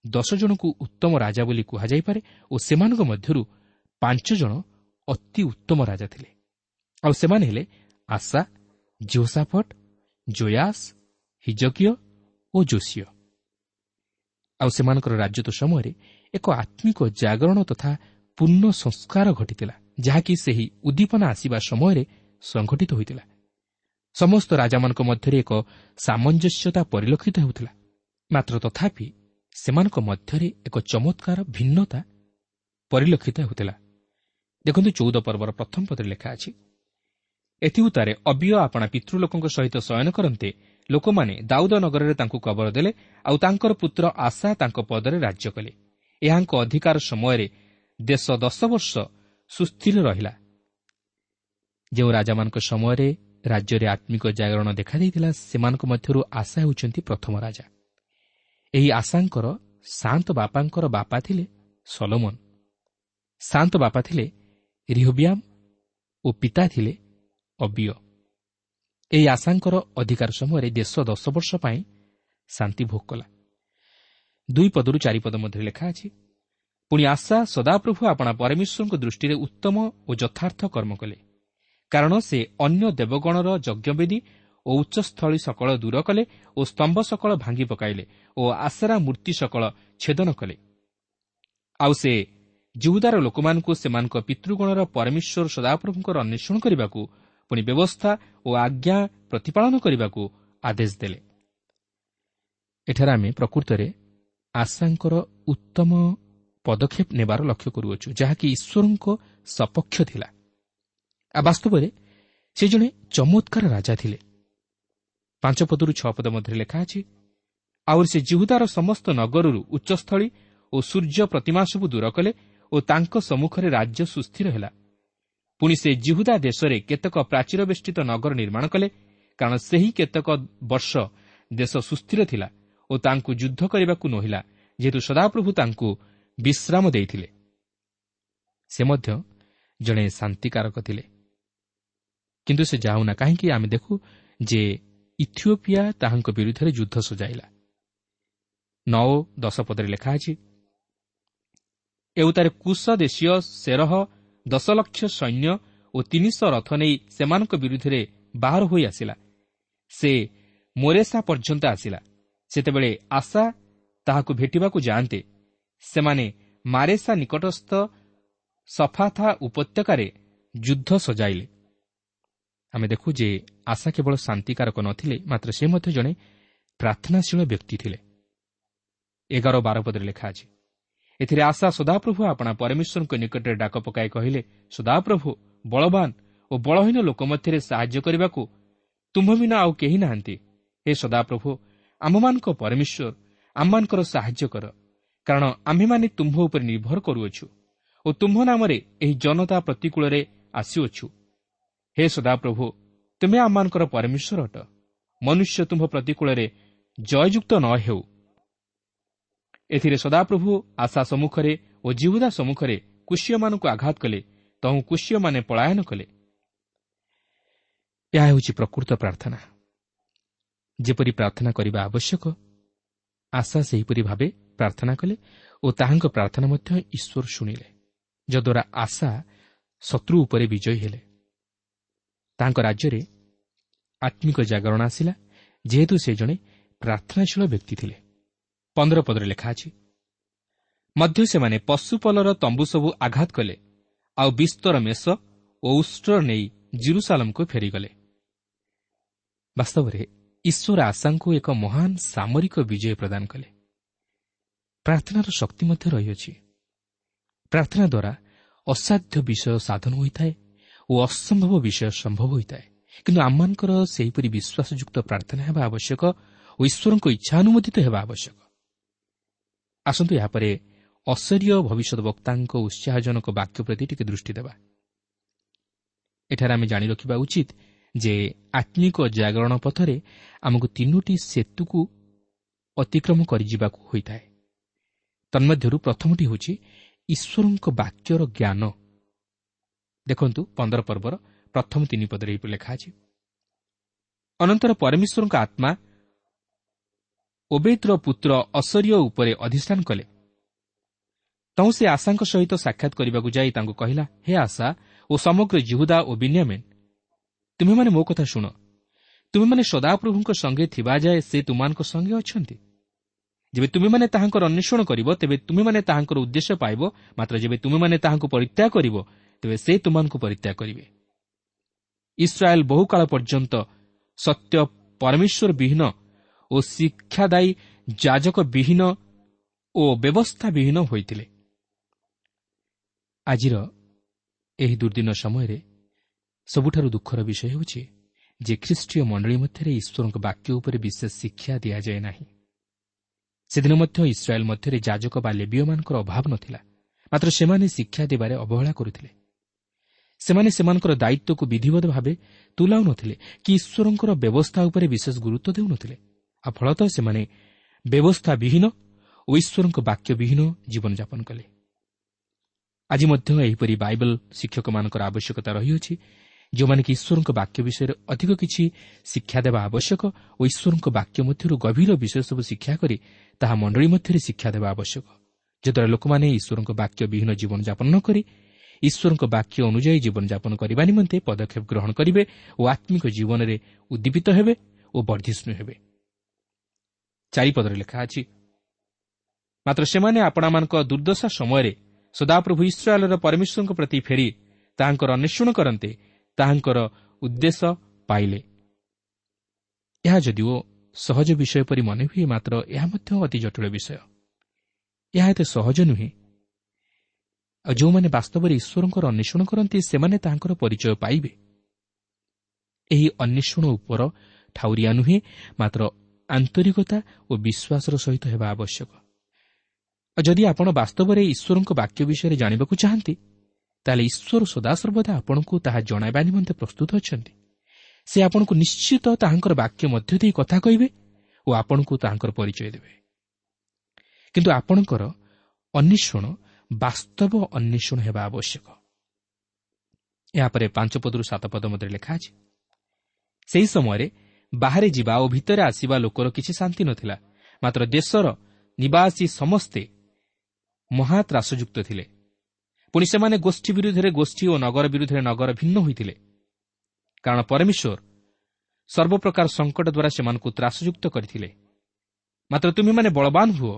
ଦଶ ଜଣଙ୍କୁ ଉତ୍ତମ ରାଜା ବୋଲି କୁହାଯାଇପାରେ ଓ ସେମାନଙ୍କ ମଧ୍ୟରୁ ପାଞ୍ଚ ଜଣ ଅତି ଉତ୍ତମ ରାଜା ଥିଲେ। ଆଉ ସେମାନେ ହେଲେ ଆଶା ଜିଓସାଫଟ ଜୟାସ ହିଜକିୟ ଓ ଯୋଶିୟ ଆଉ ସେମାନଙ୍କର ରାଜତ୍ୱ ସମୟରେ ଏକ ଆତ୍ମିକ ଜାଗରଣ ତଥା ପୂର୍ଣ୍ଣ ସଂସ୍କାର ଘଟିଥିଲା ଯାହାକି ସେହି ଉଦ୍ଦୀପନା ଆସିବା ସମୟରେ ସଂଘଟିତ ହୋଇଥିଲା। ସମସ୍ତ ରାଜାମାନଙ୍କ ମଧ୍ୟରେ ଏକ ସାମଞ୍ଜସ୍ୟତା ପରିଲକ୍ଷିତ ହେଉଥିଲା। ମାତ୍ର ତଥାପି ସେମାନଙ୍କ ମଧ୍ୟରେ ଏକ ଚମତ୍କାର ଭିନ୍ନତା ପରିଲକ୍ଷିତ ହେଉଥିଲା। ଦେଖନ୍ତୁ ଚଉଦ ପର୍ବର ପ୍ରଥମ ପଦରେ ଲେଖା ଅଛି ଏଥିଉତ୍ତାରେ ଅବିୟ ଆପଣା ପିତୃଲୋକଙ୍କ ସହିତ ଶୟନ କରନ୍ତେ ଲୋକମାନେ ଦାଉଦ ନଗରରେ ତାଙ୍କୁ କବର ଦେଲେ ଆଉ ତାଙ୍କର ପୁତ୍ର ଆଶା ତାଙ୍କ ପଦରେ ରାଜ୍ୟ କଲେ। ଏହାଙ୍କ ଅଧିକାର ସମୟରେ ଦେଶ ଦଶ ବର୍ଷ ସୁସ୍ଥିର ରହିଲା। ଯେଉଁ ରାଜାମାନଙ୍କ ସମୟରେ ରାଜ୍ୟରେ ଆତ୍ମିକ ଜାଗରଣ ଦେଖାଦେଇଥିଲା ସେମାନଙ୍କ ମଧ୍ୟରୁ ଆଶା ହେଉଛନ୍ତି ପ୍ରଥମ ରାଜା। ଏହି ଆଶାଙ୍କର ଶାନ୍ତ ବାପାଙ୍କର ବାପା ଥିଲେ ସଲୋମନ। ଶାନ୍ତ ବାପା ଥିଲେ ରିହୋବିଆମ ଓ ପିତା ଥିଲେ ଅବିୟ। ଏହି ଆଶାଙ୍କର ଅଧିକାର ସମୟରେ ଦେଶ ଦଶ ବର୍ଷ ପାଇଁ ଶାନ୍ତି ଭୋଗ କଲା। ଦୁଇ ପଦରୁ ଚାରିପଦ ମଧ୍ୟରେ ଲେଖା ଅଛି ପୁଣି ଆଶା ସଦାପ୍ରଭୁ ଆପଣା ପରମେଶ୍ୱରଙ୍କ ଦୃଷ୍ଟିରେ ଉତ୍ତମ ଓ ଯଥାର୍ଥ କର୍ମ କଲେ। କାରଣ ସେ ଅନ୍ୟ ଦେବଗଣର ଯଜ୍ଞବେଦୀ ଓ ଉଚ୍ଚସ୍ଥଳୀ ସକଳ ଦୂର କଲେ ଓ ସ୍ତମ୍ଭ ସକଳ ଭାଙ୍ଗି ପକାଇଲେ ଓ ଆଶାରା ମୂର୍ତ୍ତି ସକଳ ଛେଦନ କଲେ। ଆଉ ସେ ଜୁହୁଦାର ଲୋକମାନଙ୍କୁ ସେମାନଙ୍କ ପିତୃଗଣର ପରମେଶ୍ୱର ସଦାପ୍ରଭୁଙ୍କର ଅନ୍ୱେଷଣ କରିବାକୁ ପୁଣି ବ୍ୟବସ୍ଥା ଓ ଆଜ୍ଞା ପ୍ରତିପାଳନ କରିବାକୁ ଆଦେଶ ଦେଲେ। ଏଠାରେ ଆମେ ପ୍ରକୃତରେ ଆଶାଙ୍କର ଉତ୍ତମ ପଦକ୍ଷେପ ନେବାର ଲକ୍ଷ୍ୟ କରୁଅଛୁ ଯାହାକି ଈଶ୍ୱରଙ୍କ ସପକ୍ଷ ଥିଲା। ବାସ୍ତବରେ ସେ ଜଣେ ଚମତ୍କାର ରାଜା ଥିଲେ। ପାଞ୍ଚ ପଦରୁ ଛଅ ପଦ ମଧ୍ୟରେ ଲେଖା ଅଛି ଆହୁରି ସେ ଜିହୁଦାର ସମସ୍ତ ନଗରରୁ ଉଚ୍ଚସ୍ଥଳୀ ଓ ସୂର୍ଯ୍ୟ ପ୍ରତିମା ସବୁ ଦୂର କଲେ ଓ ତାଙ୍କ ସମ୍ମୁଖରେ ରାଜ୍ୟ ସୁସ୍ଥିର ହେଲା। ପୁଣି ସେ ଜିହୁଦା ଦେଶରେ କେତେକ ପ୍ରାଚୀର ବେଷ୍ଟିତ ନଗର ନିର୍ମାଣ କଲେ କାରଣ ସେହି କେତେକ ବର୍ଷ ଦେଶ ସୁସ୍ଥିର ଥିଲା ଓ ତାଙ୍କୁ ଯୁଦ୍ଧ କରିବାକୁ ନୋହିଲା ଯେହେତୁ ସଦାପ୍ରଭୁ ତାଙ୍କୁ ବିଶ୍ରାମ ଦେଇଥିଲେ। ସେ ମଧ୍ୟ ଜଣେ ଶାନ୍ତିକାରକ ଥିଲେ। କିନ୍ତୁ ସେ ଯାଉନା କାହିଁକି? ଆମେ ଦେଖୁ ଯେ ଇଥିଓପିଆ ତାହାଙ୍କ ବିରୁଦ୍ଧରେ ଯୁଦ୍ଧ ସଜାଇଲା। ନଅ ଦଶ ପଦରେ ଲେଖା ଅଛି ଏଉତାରେ କୁଶ ଦେଶୀୟ ସେରହ ଦଶ ଲକ୍ଷ ସୈନ୍ୟ ଓ ତିନିଶହ ରଥ ନେଇ ସେମାନଙ୍କ ବିରୁଦ୍ଧରେ ବାହାର ହୋଇ ଆସିଲା। ସେ ମୋରେସା ପର୍ଯ୍ୟନ୍ତ ଆସିଲା। ସେତେବେଳେ ଆଶା ତାହାକୁ ଭେଟିବାକୁ ଯାଆନ୍ତେ। ସେମାନେ ମାରେସା ନିକଟସ୍ଥ ସଫାଥା ଉପତ୍ୟକାରେ ଯୁଦ୍ଧ ସଜାଇଲେ। ଆମେ ଦେଖୁ ଯେ ଆଶା କେବଳ ଶାନ୍ତିକାରକ ନଥିଲେ ମାତ୍ର ସେ ମଧ୍ୟ ଜଣେ ପ୍ରାର୍ଥନାଶୀଳ ବ୍ୟକ୍ତି ଥିଲେ। ଏଗାର ବାର ପଦରେ ଲେଖା ଅଛି ଏଥିରେ ଆଶା ସଦାପ୍ରଭୁ ଆପଣା ପରମେଶ୍ୱରଙ୍କ ନିକଟରେ ଡାକ ପକାଇ କହିଲେ ସଦାପ୍ରଭୁ ବଳବାନ ଓ ବଳହୀନ ଲୋକ ମଧ୍ୟରେ ସାହାଯ୍ୟ କରିବାକୁ ତୁମ୍ଭ ବିନା ଆଉ କେହି ନାହାନ୍ତି। ହେ ସଦାପ୍ରଭୁ ଆମମାନଙ୍କ ପରମେଶ୍ୱର ଆମମାନଙ୍କର ସାହାଯ୍ୟ କର କାରଣ ଆମ୍ଭେମାନେ ତୁମ୍ଭ ଉପରେ ନିର୍ଭର କରୁଅଛୁ ଓ ତୁମ୍ଭ ନାମରେ ଏହି ଜନତା ପ୍ରତିକୂଳରେ ଆସିଅଛୁ। ହେ ସଦାପ୍ରଭୁ ତୁମେ ଆମମାନଙ୍କର ପରମେଶ୍ୱର ଅଟ ମନୁଷ୍ୟ ତୁମ୍ଭ ପ୍ରତିକୂଳରେ ଜୟଯୁକ୍ତ ନ ହେଉ ଏଥିରେ ସଦାପ୍ରଭୁ ଆଶା ସମ୍ମୁଖରେ ଓ ଜିହୁଦା ସମ୍ମୁଖରେ କୁଶୀୟମାନଙ୍କୁ ଆଘାତ କଲେ ତହୁ କୁଶୀୟମାନେ ପଳାୟନ କଲେ ଏହା ହେଉଛି ପ୍ରକୃତ ପ୍ରାର୍ଥନା ଯେପରି ପ୍ରାର୍ଥନା କରିବା ଆବଶ୍ୟକ ଆଶା ସେହିପରି ଭାବେ ପ୍ରାର୍ଥନା କଲେ ଓ ତାହାଙ୍କ ପ୍ରାର୍ଥନା ମଧ୍ୟ ଈଶ୍ୱର ଶୁଣିଲେ ଯଦ୍ୱାରା ଆଶା ଶତ୍ରୁ ଉପରେ ବିଜୟୀ ହେଲେ ତାଙ୍କ ରାଜ୍ୟରେ ଆତ୍ମିକ ଜାଗରଣ ଆସିଲା ଯେହେତୁ ସେ ଜଣେ ପ୍ରାର୍ଥନାଶୀଳ ବ୍ୟକ୍ତି ଥିଲେ। ପନ୍ଦର ପଦରେ ଲେଖା ଅଛି ମଧ୍ୟ ସେମାନେ ପଶୁପଲର ତମ୍ବୁ ସବୁ ଆଘାତ କଲେ ଆଉ ବିସ୍ତର ମେଷ ଓ ଉଷ୍ଟ୍ର ନେଇ ଜିରୁସାଲମକୁ ଫେରିଗଲେ। ବାସ୍ତବରେ ଈଶ୍ୱର ଆଶାଙ୍କୁ ଏକ ମହାନ ସାମରିକ ବିଜୟ ପ୍ରଦାନ କଲେ। ପ୍ରାର୍ଥନାର ଶକ୍ତି ମଧ୍ୟ ରହିଅଛି। ପ୍ରାର୍ଥନା ଦ୍ୱାରା ଅସାଧ୍ୟ ବିଷୟ ସାଧନ ହୋଇଥାଏ ଓ ଅସମ୍ଭବ ବିଷୟ ସମ୍ଭବ ହୋଇଥାଏ କିନ୍ତୁ ଆମମାନଙ୍କର ସେହିପରି ବିଶ୍ୱାସଯୁକ୍ତ ପ୍ରାର୍ଥନା ହେବା ଆବଶ୍ୟକ ଓ ଈଶ୍ୱରଙ୍କ ଇଚ୍ଛା ଅନୁମୋଦିତ ହେବା ଆବଶ୍ୟକ। ଆସନ୍ତୁ ଏହାପରେ ଅସରୀୟ ଭବିଷ୍ୟତ ବକ୍ତାଙ୍କ ଉତ୍ସାହଜନକ ବାକ୍ୟ ପ୍ରତି ଟିକେ ଦୃଷ୍ଟି ଦେବା। ଏଠାରେ ଆମେ ଜାଣି ରଖିବା ଉଚିତ ଯେ ଆତ୍ମିକ ଜାଗରଣ ପଥରେ ଆମକୁ ତିନୋଟି ସେତୁକୁ ଅତିକ୍ରମ କରିଯିବାକୁ ହୋଇଥାଏ। ତନ୍ମଧ୍ୟରୁ ପ୍ରଥମଟି ହେଉଛି ଈଶ୍ୱରଙ୍କ ବାକ୍ୟର ଜ୍ଞାନ। ଦେଖନ୍ତୁ ପନ୍ଦର ପର୍ବର ପ୍ରଥମ ତିନି ପଦରେ ଏହିପରି ଲେଖା ଅଛି। ଅନନ୍ତର ପରମେଶ୍ୱରଙ୍କ ଆତ୍ମା ଓ ଓବେଦର ପୁତ୍ର ଅସରୀୟ ଉପରେ ଅଧିଷ୍ଠାନ କଲେ। ତୁ ସେ ଆଶାଙ୍କ ସହିତ ସାକ୍ଷାତ କରିବାକୁ ଯାଇ ତାଙ୍କୁ କହିଲା ହେ ଆଶା ଓ ସମଗ୍ର ଜିହୁଦା ଓ ବିନ୍ୟାମେନ୍ ତୁମେମାନେ ମୋ କଥା ଶୁଣ। ତୁମେମାନେ ସଦାପ୍ରଭୁଙ୍କ ସଙ୍ଗେ ଥିବା ଯାଏ ସେ ତୁମମାନଙ୍କ ସଙ୍ଗେ ଅଛନ୍ତି। ଯେବେ ତୁମେମାନେ ତାହାଙ୍କର ଅନ୍ୱେଷଣ କରିବ ତେବେ ତୁମେମାନେ ତାହାଙ୍କର ଉଦ୍ଦେଶ୍ୟ ପାଇବ ମାତ୍ର ଯେବେ ତୁମେମାନେ ତାହାଙ୍କୁ ପରିତ୍ୟାଗ କରିବ ତେବେ ସେ ତୁମମାନଙ୍କୁ ପରିତ୍ୟାଗ କରିବେ। ଇସ୍ରାଏଲ୍ ବହୁକାଳ ପର୍ଯ୍ୟନ୍ତ ସତ୍ୟ ପରମେଶ୍ୱର ବିହୀନ ଓ ଶିକ୍ଷାଦାୟୀ ଯାଜକ ବିହୀନ ଓ ବ୍ୟବସ୍ଥା ବିହୀନ ହୋଇଥିଲେ। ଆଜିର ଏହି ଦୁର୍ଦ୍ଦିନ ସମୟରେ ସବୁଠାରୁ ଦୁଃଖର ବିଷୟ ହେଉଛି ଯେ ଖ୍ରୀଷ୍ଟୀୟ ମଣ୍ଡଳୀ ମଧ୍ୟରେ ଈଶ୍ୱରଙ୍କ ବାକ୍ୟ ଉପରେ ବିଶେଷ ଶିକ୍ଷା ଦିଆଯାଏ ନାହିଁ। ସେଦିନ ମଧ୍ୟ ଇସ୍ରାଏଲ୍ ମଧ୍ୟରେ ଯାଜକ ବା ଲେବିୟମାନଙ୍କର ଅଭାବ ନଥିଲା। ମାତ୍ର ସେମାନେ ଶିକ୍ଷା ଦେବାରେ ଅବହେଳା କରୁଥିଲେ। ସେମାନେ ସେମାନଙ୍କର ଦାୟିତ୍ୱକୁ ବିଧିବଦ୍ଧ ଭାବେ ତୁଲାଉ ନଥିଲେ କି ଈଶ୍ୱରଙ୍କର ବ୍ୟବସ୍ଥା ଉପରେ ବିଶେଷ ଗୁରୁତ୍ୱ ଦେଉନଥିଲେ। ଆଉ ଫଳତଃ ସେମାନେ ବ୍ୟବସ୍ଥା ବିହୀନ ଓ ଈଶ୍ୱରଙ୍କ ବାକ୍ୟ ବିହୀନ ଜୀବନଯାପନ କଲେ। ଆଜି ମଧ୍ୟ ଏହିପରି ବାଇବଲ ଶିକ୍ଷକମାନଙ୍କର ଆବଶ୍ୟକତା ରହିଅଛି ଯେଉଁମାନେ କି ଈଶ୍ୱରଙ୍କ ବାକ୍ୟ ବିଷୟରେ ଅଧିକ କିଛି ଶିକ୍ଷା ଦେବା ଆବଶ୍ୟକ ଓ ଈଶ୍ୱରଙ୍କ ବାକ୍ୟ ମଧ୍ୟରୁ ଗଭୀର ବିଷୟ ସବୁ ଶିକ୍ଷା କରି ତାହା ମଣ୍ଡଳୀ ମଧ୍ୟରେ ଶିକ୍ଷା ଦେବା ଆବଶ୍ୟକ ଯଦ୍ୱାରା ଲୋକମାନେ ଈଶ୍ୱରଙ୍କ ବାକ୍ୟ ବିହୀନ ଜୀବନଯାପନ ନ କରି ଈଶ୍ୱରଙ୍କ ବାକ୍ୟ ଅନୁଯାୟୀ ଜୀବନଯାପନ କରିବା ନିମନ୍ତେ ପଦକ୍ଷେପ ଗ୍ରହଣ କରିବେ ଓ ଆତ୍ମିକ ଜୀବନରେ ଉଦ୍ଦୀପିତ ହେବେ ଓ ବର୍ଦ୍ଧିଷ୍ଣୁ ହେବେ। ଚାରିପଦରେ ଲେଖା ଅଛି ମାତ୍ର ସେମାନେ ଆପଣମାନଙ୍କ ଦୁର୍ଦ୍ଦଶା ସମୟରେ ସଦାପ୍ରଭୁ ଇସ୍ରାଏଲ୍ର ପରମେଶ୍ୱରଙ୍କ ପ୍ରତି ଫେରି ତାହାଙ୍କର ଅନ୍ୱେଷଣ କରନ୍ତେ ତାହାଙ୍କର ଉଦ୍ଦେଶ୍ୟ ପାଇଲେ। ଏହା ଯଦିଓ ସହଜ ବିଷୟ ପରି ମନେ ହୁଏ ମାତ୍ର ଏହା ମଧ୍ୟ ଅତି ଜଟିଳ ବିଷୟ। ଏହା ଏତେ ସହଜ ନୁହେଁ ଆଉ ଯେଉଁମାନେ ବାସ୍ତବରେ ଈଶ୍ୱରଙ୍କର ଅନ୍ୱେଷଣ କରନ୍ତି ସେମାନେ ତାହାଙ୍କର ପରିଚୟ ପାଇବେ। ଏହି ଅନ୍ୱେଷଣ ଉପର ଠାଉରିଆ ନୁହେଁ ମାତ୍ର ଆନ୍ତରିକତା ଓ ବିଶ୍ୱାସର ସହିତ ହେବା ଆବଶ୍ୟକ। ଯଦି ଆପଣ ବାସ୍ତବରେ ଈଶ୍ୱରଙ୍କ ବାକ୍ୟ ବିଷୟରେ ଜାଣିବାକୁ ଚାହାନ୍ତି ତାହେଲେ ଈଶ୍ୱର ସଦାସର୍ବଦା ଆପଣଙ୍କୁ ତାହା ଜଣାଇବା ନିମନ୍ତେ ପ୍ରସ୍ତୁତ ଅଛନ୍ତି। ସେ ଆପଣଙ୍କୁ ନିଶ୍ଚିତ ତାହାଙ୍କର ବାକ୍ୟ ମଧ୍ୟ ଦେଇ କଥା କହିବେ ଓ ଆପଣଙ୍କୁ ତାହାଙ୍କର ପରିଚୟ ଦେବେ। କିନ୍ତୁ ଆପଣଙ୍କର ଅନ୍ୱେଷଣ ବାସ୍ତବ ଅନ୍ୱେଷଣ ହେବା ଆବଶ୍ୟକ ଏହାପରେ ପାଞ୍ଚ ପଦରୁ ସାତ ପଦ ମଧ୍ୟରେ ଲେଖା ଅଛି। ସେହି ସମୟରେ ବାହାରେ ଯିବା ଓ ଭିତରେ ଆସିବା ଲୋକର କିଛି ଶାନ୍ତି ନଥିଲା ମାତ୍ର ଦେଶର ନିବାସୀ ସମସ୍ତେ ମହାତ୍ରାସଯୁକ୍ତ ଥିଲେ। ପୁଣି ସେମାନେ ଗୋଷ୍ଠୀ ବିରୁଦ୍ଧରେ ଗୋଷ୍ଠୀ ଓ ନଗର ବିରୁଦ୍ଧରେ ନଗର ଭିନ୍ନ ହୋଇଥିଲେ। କାରଣ ପରମେଶ୍ୱର ସର୍ବପ୍ରକାର ସଙ୍କଟ ଦ୍ୱାରା ସେମାନଙ୍କୁ ତ୍ରାସଯୁକ୍ତ କରିଥିଲେ। ମାତ୍ର ତୁମେମାନେ ବଳବାନ ହୁଅ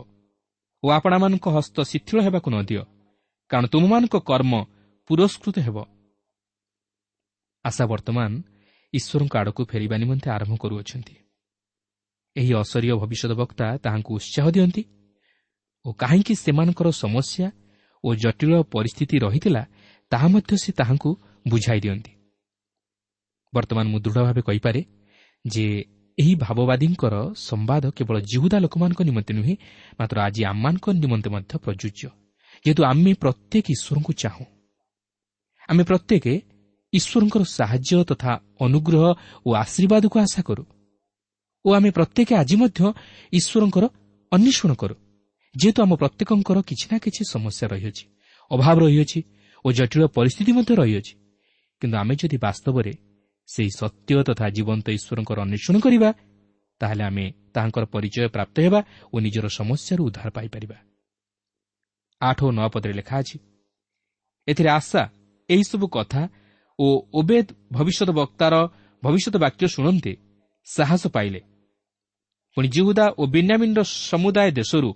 ଓ ଆପଣମାନଙ୍କ ହସ୍ତ ଶିଥିଳ ହେବାକୁ ନ ଦିଅ କାରଣ ତୁମମାନଙ୍କ କର୍ମ ପୁରସ୍କୃତ ହେବ। ଆଶା ବର୍ତ୍ତମାନ ଈଶ୍ୱରଙ୍କ ଆଡ଼କୁ ଫେରିବା ନିମନ୍ତେ ଆରମ୍ଭ କରୁଅଛନ୍ତି। ଏହି ଅସରୀୟ ଭବିଷ୍ୟତ ବକ୍ତା ତାହାଙ୍କୁ ଉତ୍ସାହ ଦିଅନ୍ତି ଓ କାହିଁକି ସେମାନଙ୍କର ସମସ୍ୟା ଓ ଜଟିଳ ପରିସ୍ଥିତି ରହିଥିଲା ତାହା ମଧ୍ୟ ସେ ତାହାଙ୍କୁ ବୁଝାଇ ଦିଅନ୍ତି। ବର୍ତ୍ତମାନ ମୁଁ ଦୃଢ଼ ଭାବେ କହିପାରେ ଯେ ଏହି ଭାବବାଦୀଙ୍କର ସମ୍ବାଦ କେବଳ ଜିହୁଦା ଲୋକମାନଙ୍କ ନିମନ୍ତେ ନୁହେଁ ମାତ୍ର ଆଜି ଆମମାନଙ୍କ ନିମନ୍ତେ ମଧ୍ୟ ପ୍ରଯୁଜ୍ୟ। ଯେହେତୁ ଆମେ ପ୍ରତ୍ୟେକ ଈଶ୍ୱରଙ୍କୁ ଚାହୁଁ। ଆମେ ପ୍ରତ୍ୟେକ ଈଶ୍ୱରଙ୍କର ସାହାଯ୍ୟ ତଥା ଅନୁଗ୍ରହ ଓ ଆଶୀର୍ବାଦକୁ ଆଶା କରୁ ଓ ଆମେ ପ୍ରତ୍ୟେକ ଆଜି ମଧ୍ୟ ଈଶ୍ୱରଙ୍କର ଅନ୍ୱେଷଣ କରୁ। ଯେହେତୁ ଆମ ପ୍ରତ୍ୟେକଙ୍କର କିଛି ନା କିଛି ସମସ୍ୟା ରହିଅଛି ଅଭାବ ରହିଅଛି ଓ ଜଟିଳ ପରିସ୍ଥିତି ମଧ୍ୟ ରହିଅଛି। କିନ୍ତୁ ଆମେ ଯଦି ବାସ୍ତବରେ ସେହି ସତ୍ୟ ତଥା ଜୀବନ୍ତ ଈଶ୍ୱରଙ୍କର ଅନ୍ୱେଷଣ କରିବା ତାହେଲେ ଆମେ ତାହାଙ୍କର ପରିଚୟ ପ୍ରାପ୍ତ ହେବା ଓ ନିଜର ସମସ୍ୟାରୁ ଉଦ୍ଧାର ପାଇପାରିବା। ଆଠ ଓ ନଅ ପଦରେ ଲେଖା ଅଛି ଏଥିରେ ଆଶା ଏହିସବୁ କଥା ଓ ଓବେଦ ଭବିଷ୍ୟତ ବକ୍ତାର ଭବିଷ୍ୟତ ବାକ୍ୟ ଶୁଣନ୍ତେ ସାହସ ପାଇଲେ। ପୁଣି ଜିହୁଦା ଓ ବିନ୍ୟାମିନ୍ର ସମୁଦାୟ ଦେଶରୁ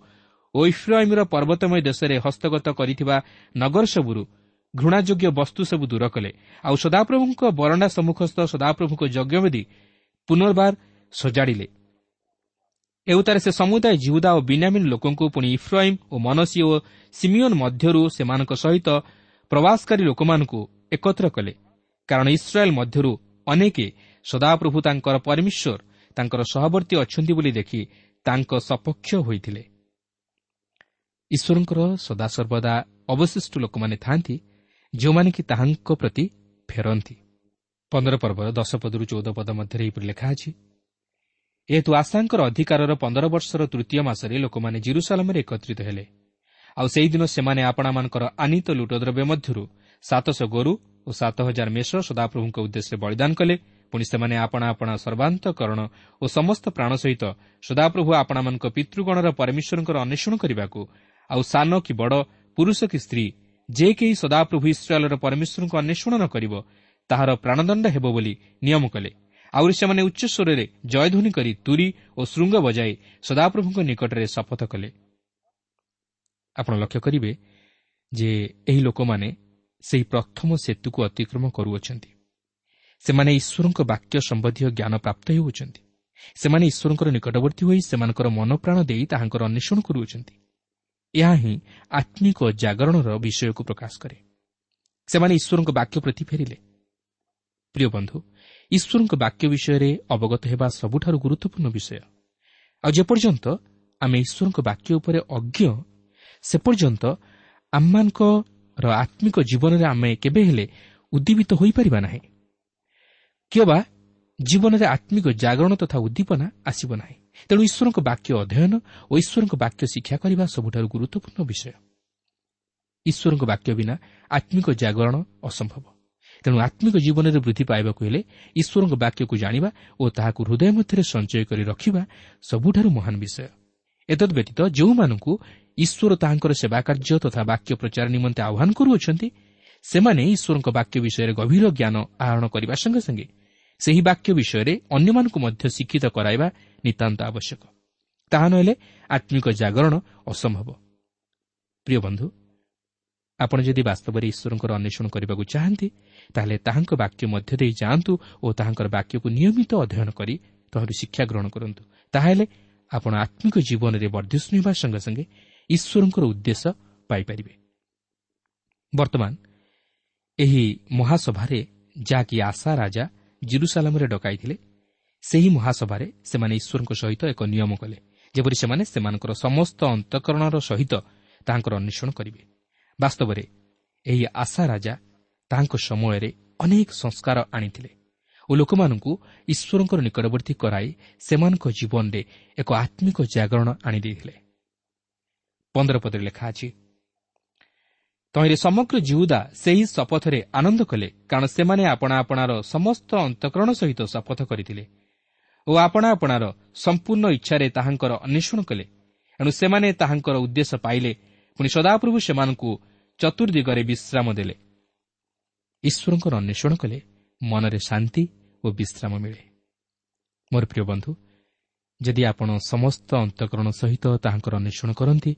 ଓ ଇଫ୍ରାଇମ୍ର ପର୍ବତମୟ ଦେଶରେ ହସ୍ତଗତ କରିଥିବା ନଗର ସବୁରୁ ଘୃଣାଯୋଗ୍ୟ ବସ୍ତୁ ସବୁ ଦୂର କଲେ। ଆଉ ସଦାପ୍ରଭୁଙ୍କ ବରଣ୍ଡା ସମ୍ମୁଖସ୍ଥ ସଦାପ୍ରଭୁଙ୍କ ଯଜ୍ଞବେଦୀ ପୁନର୍ବାର ସଜାଡ଼ିଲେ। ଏଉତାରେ ସେ ସମୁଦାୟ ଜିହୁଦା ଓ ବିନାମିନ୍ ଲୋକଙ୍କୁ ପୁଣି ଇଫ୍ରାଇମ୍ ଓ ମନସି ଓ ସିମିଓନ୍ ମଧ୍ୟରୁ ସେମାନଙ୍କ ସହିତ ପ୍ରବାସକାରୀ ଲୋକମାନଙ୍କୁ ଏକତ୍ର କଲେ। କାରଣ ଇସ୍ରାଏଲ୍ ମଧ୍ୟରୁ ଅନେକ ସଦାପ୍ରଭୁ ତାଙ୍କର ପରମେଶ୍ୱର ତାଙ୍କର ସହବର୍ତ୍ତୀ ଅଛନ୍ତି ବୋଲି ଦେଖି ତାଙ୍କ ସପକ୍ଷ ହୋଇଥିଲେ। ଈଶ୍ୱରଙ୍କର ସଦାସର୍ବଦା ଅବଶିଷ୍ଟ ଲୋକମାନେ ଥାନ୍ତି ଯେଉଁମାନେ କି ତାହାଙ୍କ ପ୍ରତି ଫେରନ୍ତି। ପନ୍ଦର ପର୍ବର ଦଶ ପଦରୁ ଚଉଦ ପଦ ମଧ୍ୟରେ ଏହିପରି ଲେଖା ଅଛି ଏହେତୁ ଆଶାଙ୍କର ଅଧିକାରର ପନ୍ଦର ବର୍ଷର ତୃତୀୟ ମାସରେ ଲୋକମାନେ ଜିରୁସାଲାମରେ ଏକତ୍ରିତ ହେଲେ। ଆଉ ସେହିଦିନ ସେମାନେ ଆପଣାମାନଙ୍କର ଆନିତ ଲୁଟଦ୍ରବ୍ୟ ମଧ୍ୟରୁ ସାତଶହ ଗୋରୁ ଓ ସାତ ହଜାର ମେଷ ସଦାପ୍ରଭୁଙ୍କ ଉଦ୍ଦେଶ୍ୟରେ ବଳିଦାନ କଲେ। ପୁଣି ସେମାନେ ଆପଣା ଆପଣା ସର୍ବାନ୍ତକରଣ ଓ ସମସ୍ତ ପ୍ରାଣ ସହିତ ସଦାପ୍ରଭୁ ଆପଣମାନଙ୍କ ପିତୃଗଣର ପରମେଶ୍ୱରଙ୍କର ଅନ୍ୱେଷଣ କରିବାକୁ ଆଉ ସାନ କି ବଡ଼ ପୁରୁଷ କି ସ୍ତ୍ରୀ ଯେ କେହି ସଦାପ୍ରଭୁ ଇସ୍ରାଏଲ୍ର ପରମେଶ୍ୱରଙ୍କୁ ଅନ୍ୱେଷଣ ନ କରିବ ତାହାର ପ୍ରାଣଦଣ୍ଡ ହେବ ବୋଲି ନିୟମ କଲେ। ଆହୁରି ସେମାନେ ଉଚ୍ଚସ୍ୱରରେ ଜୟଧ୍ୱନି କରି ତୁରି ଓ ଶୃଙ୍ଗ ବଜାଇ ସଦାପ୍ରଭୁଙ୍କ ନିକଟରେ ଶପଥ କଲେ। ଆପଣ ଲକ୍ଷ୍ୟ କରିବେ ଯେ ଏହି ଲୋକମାନେ ସେହି ପ୍ରଥମ ସେତୁକୁ ଅତିକ୍ରମ କରୁଅଛନ୍ତି। ସେମାନେ ଈଶ୍ୱରଙ୍କ ବାକ୍ୟ ସମ୍ବନ୍ଧୀୟ ଜ୍ଞାନ ପ୍ରାପ୍ତ ହେଉଅଛନ୍ତି। ସେମାନେ ଈଶ୍ୱରଙ୍କର ନିକଟବର୍ତ୍ତୀ ହୋଇ ସେମାନଙ୍କର ମନପ୍ରାଣ ଦେଇ ତାହାଙ୍କର ଅନ୍ୱେଷଣ କରୁଅଛନ୍ତି। ଏହା ହିଁ ଆତ୍ମିକ ଜାଗରଣର ବିଷୟକୁ ପ୍ରକାଶ କରେ। ସେମାନେ ଈଶ୍ୱରଙ୍କ ବାକ୍ୟ ପ୍ରତି ଫେରିଲେ। ପ୍ରିୟ ବନ୍ଧୁ ଈଶ୍ୱରଙ୍କ ବାକ୍ୟ ବିଷୟରେ ଅବଗତ ହେବା ସବୁଠାରୁ ଗୁରୁତ୍ୱପୂର୍ଣ୍ଣ ବିଷୟ। ଆଉ ଯେପର୍ଯ୍ୟନ୍ତ ଆମେ ଈଶ୍ୱରଙ୍କ ବାକ୍ୟ ଉପରେ ଅଜ୍ଞ ସେ ପର୍ଯ୍ୟନ୍ତ ଆମମାନଙ୍କର ଆତ୍ମିକ ଜୀବନରେ ଆମେ କେବେ ହେଲେ ଉଦ୍ଦୀପିତ ହୋଇପାରିବା ନାହିଁ। କିମ୍ବା ଜୀବନରେ ଆତ୍ମିକ ଜାଗରଣ ତଥା ଉଦ୍ଦୀପନା ଆସିବ ନାହିଁ। ତେଣୁ ଈଶ୍ୱରଙ୍କ ବାକ୍ୟ ଅଧ୍ୟୟନ ଓ ଈଶ୍ୱରଙ୍କ ବାକ୍ୟ ଶିକ୍ଷା କରିବା ସବୁଠାରୁ ଗୁରୁତ୍ୱପୂର୍ଣ୍ଣ ବିଷୟ। ଈଶ୍ୱରଙ୍କ ବାକ୍ୟ ବିନା ଆତ୍ମିକ ଜାଗରଣ ଅସମ୍ଭବ। ତେଣୁ ଆତ୍ମିକ ଜୀବନରେ ବୃଦ୍ଧି ପାଇବାକୁ ହେଲେ ଈଶ୍ୱରଙ୍କ ବାକ୍ୟକୁ ଜାଣିବା ଓ ତାହାକୁ ହୃଦୟ ମଧ୍ୟରେ ସଞ୍ଚୟ କରି ରଖିବା ସବୁଠାରୁ ମହାନ ବିଷୟ। ଏତଦ୍ ବ୍ୟତୀତ ଯେଉଁମାନଙ୍କୁ ଈଶ୍ୱର ତାହାଙ୍କର ସେବା କାର୍ଯ୍ୟ ତଥା ବାକ୍ୟ ପ୍ରଚାର ନିମନ୍ତେ ଆହ୍ୱାନ କରୁଅଛନ୍ତି ସେମାନେ ଈଶ୍ୱରଙ୍କ ବାକ୍ୟ ବିଷୟରେ ଗଭୀର ଜ୍ଞାନ ଆହରଣ କରିବା ସଙ୍ଗେ ସଙ୍ଗେ ସେହି ବାକ୍ୟ ବିଷୟରେ ଅନ୍ୟମାନଙ୍କୁ ମଧ୍ୟ ଶିକ୍ଷିତ କରାଇବା ନିତାନ୍ତ ଆବଶ୍ୟକ। ତାହା ନହେଲେ ଆତ୍ମିକ ଜାଗରଣ ଅସମ୍ଭବ। ପ୍ରିୟ ବନ୍ଧୁ ଆପଣ ଯଦି ବାସ୍ତବରେ ଈଶ୍ୱରଙ୍କର ଅନ୍ୱେଷଣ କରିବାକୁ ଚାହାନ୍ତି ତାହେଲେ ତାହାଙ୍କ ବାକ୍ୟ ମଧ୍ୟ ଦେଇ ଯାଆନ୍ତୁ ଓ ତାହାଙ୍କର ବାକ୍ୟକୁ ନିୟମିତ ଅଧ୍ୟୟନ କରି ତହିଁରୁ ଶିକ୍ଷା ଗ୍ରହଣ କରନ୍ତୁ। ତାହେଲେ ଆପଣ ଆତ୍ମିକ ଜୀବନରେ ବର୍ଦ୍ଧିଷ୍ଣୁ ହେବା ସଙ୍ଗେ ସଙ୍ଗେ ଈଶ୍ୱରଙ୍କର ଉଦ୍ଦେଶ୍ୟ ପାଇପାରିବେ। ବର୍ତ୍ତମାନ ଏହି ମହାସଭାରେ ଯାହାକି ଆଶା ରାଜା ଜିରୁସାଲାମରେ ଡକାଇଥିଲେ ସେହି ମହାସଭାରେ ସେମାନେ ଈଶ୍ୱରଙ୍କ ସହିତ ଏକ ନିୟମ କଲେ ଯେପରି ସେମାନେ ସେମାନଙ୍କର ସମସ୍ତ ଅନ୍ତଃକରଣର ସହିତ ତାହାଙ୍କର ଅନ୍ୱେଷଣ କରିବେ। ବାସ୍ତବରେ ଏହି ଆଶା ରାଜା ତାହାଙ୍କ ସମୟରେ ଅନେକ ସଂସ୍କାର ଆଣିଥିଲେ ଓ ଲୋକମାନଙ୍କୁ ଈଶ୍ୱରଙ୍କର ନିକଟବର୍ତ୍ତୀ କରାଇ ସେମାନଙ୍କ ଜୀବନରେ ଏକ ଆତ୍ମିକ ଜାଗରଣ ଆଣିଦେଇଥିଲେ ପନ୍ଦର ପଦରେ ଲେଖା ଅଛି ତହିଁରେ ସମଗ୍ର ଜିଉଦା ସେହି ଶପଥରେ ଆନନ୍ଦ କଲେ କାରଣ ସେମାନେ ଆପଣା ଆପଣାର ସମସ୍ତ ଅନ୍ତଃକରଣ ସହିତ ଶପଥ କରିଥିଲେ ଓ ଆପଣା ଆପଣାର ସମ୍ପୂର୍ଣ୍ଣ ଇଚ୍ଛାରେ ତାହାଙ୍କର ଅନ୍ୱେଷଣ କଲେ। ଏଣୁ ସେମାନେ ତାହାଙ୍କର ଉଦ୍ଦେଶ୍ୟ ପାଇଲେ ପୁଣି ସଦାପ୍ରଭୁ ସେମାନଙ୍କୁ ଚତୁର୍ଦିଗରେ ବିଶ୍ରାମ ଦେଲେ। ଈଶ୍ୱରଙ୍କର ଅନ୍ୱେଷଣ କଲେ ମନରେ ଶାନ୍ତି ଓ ବିଶ୍ରାମ ମିଳେ। ମୋର ପ୍ରିୟ ବନ୍ଧୁ ଯଦି ଆପଣ ସମସ୍ତ ଅନ୍ତଃକରଣ ସହିତ ତାହାଙ୍କର ଅନ୍ୱେଷଣ କରନ୍ତି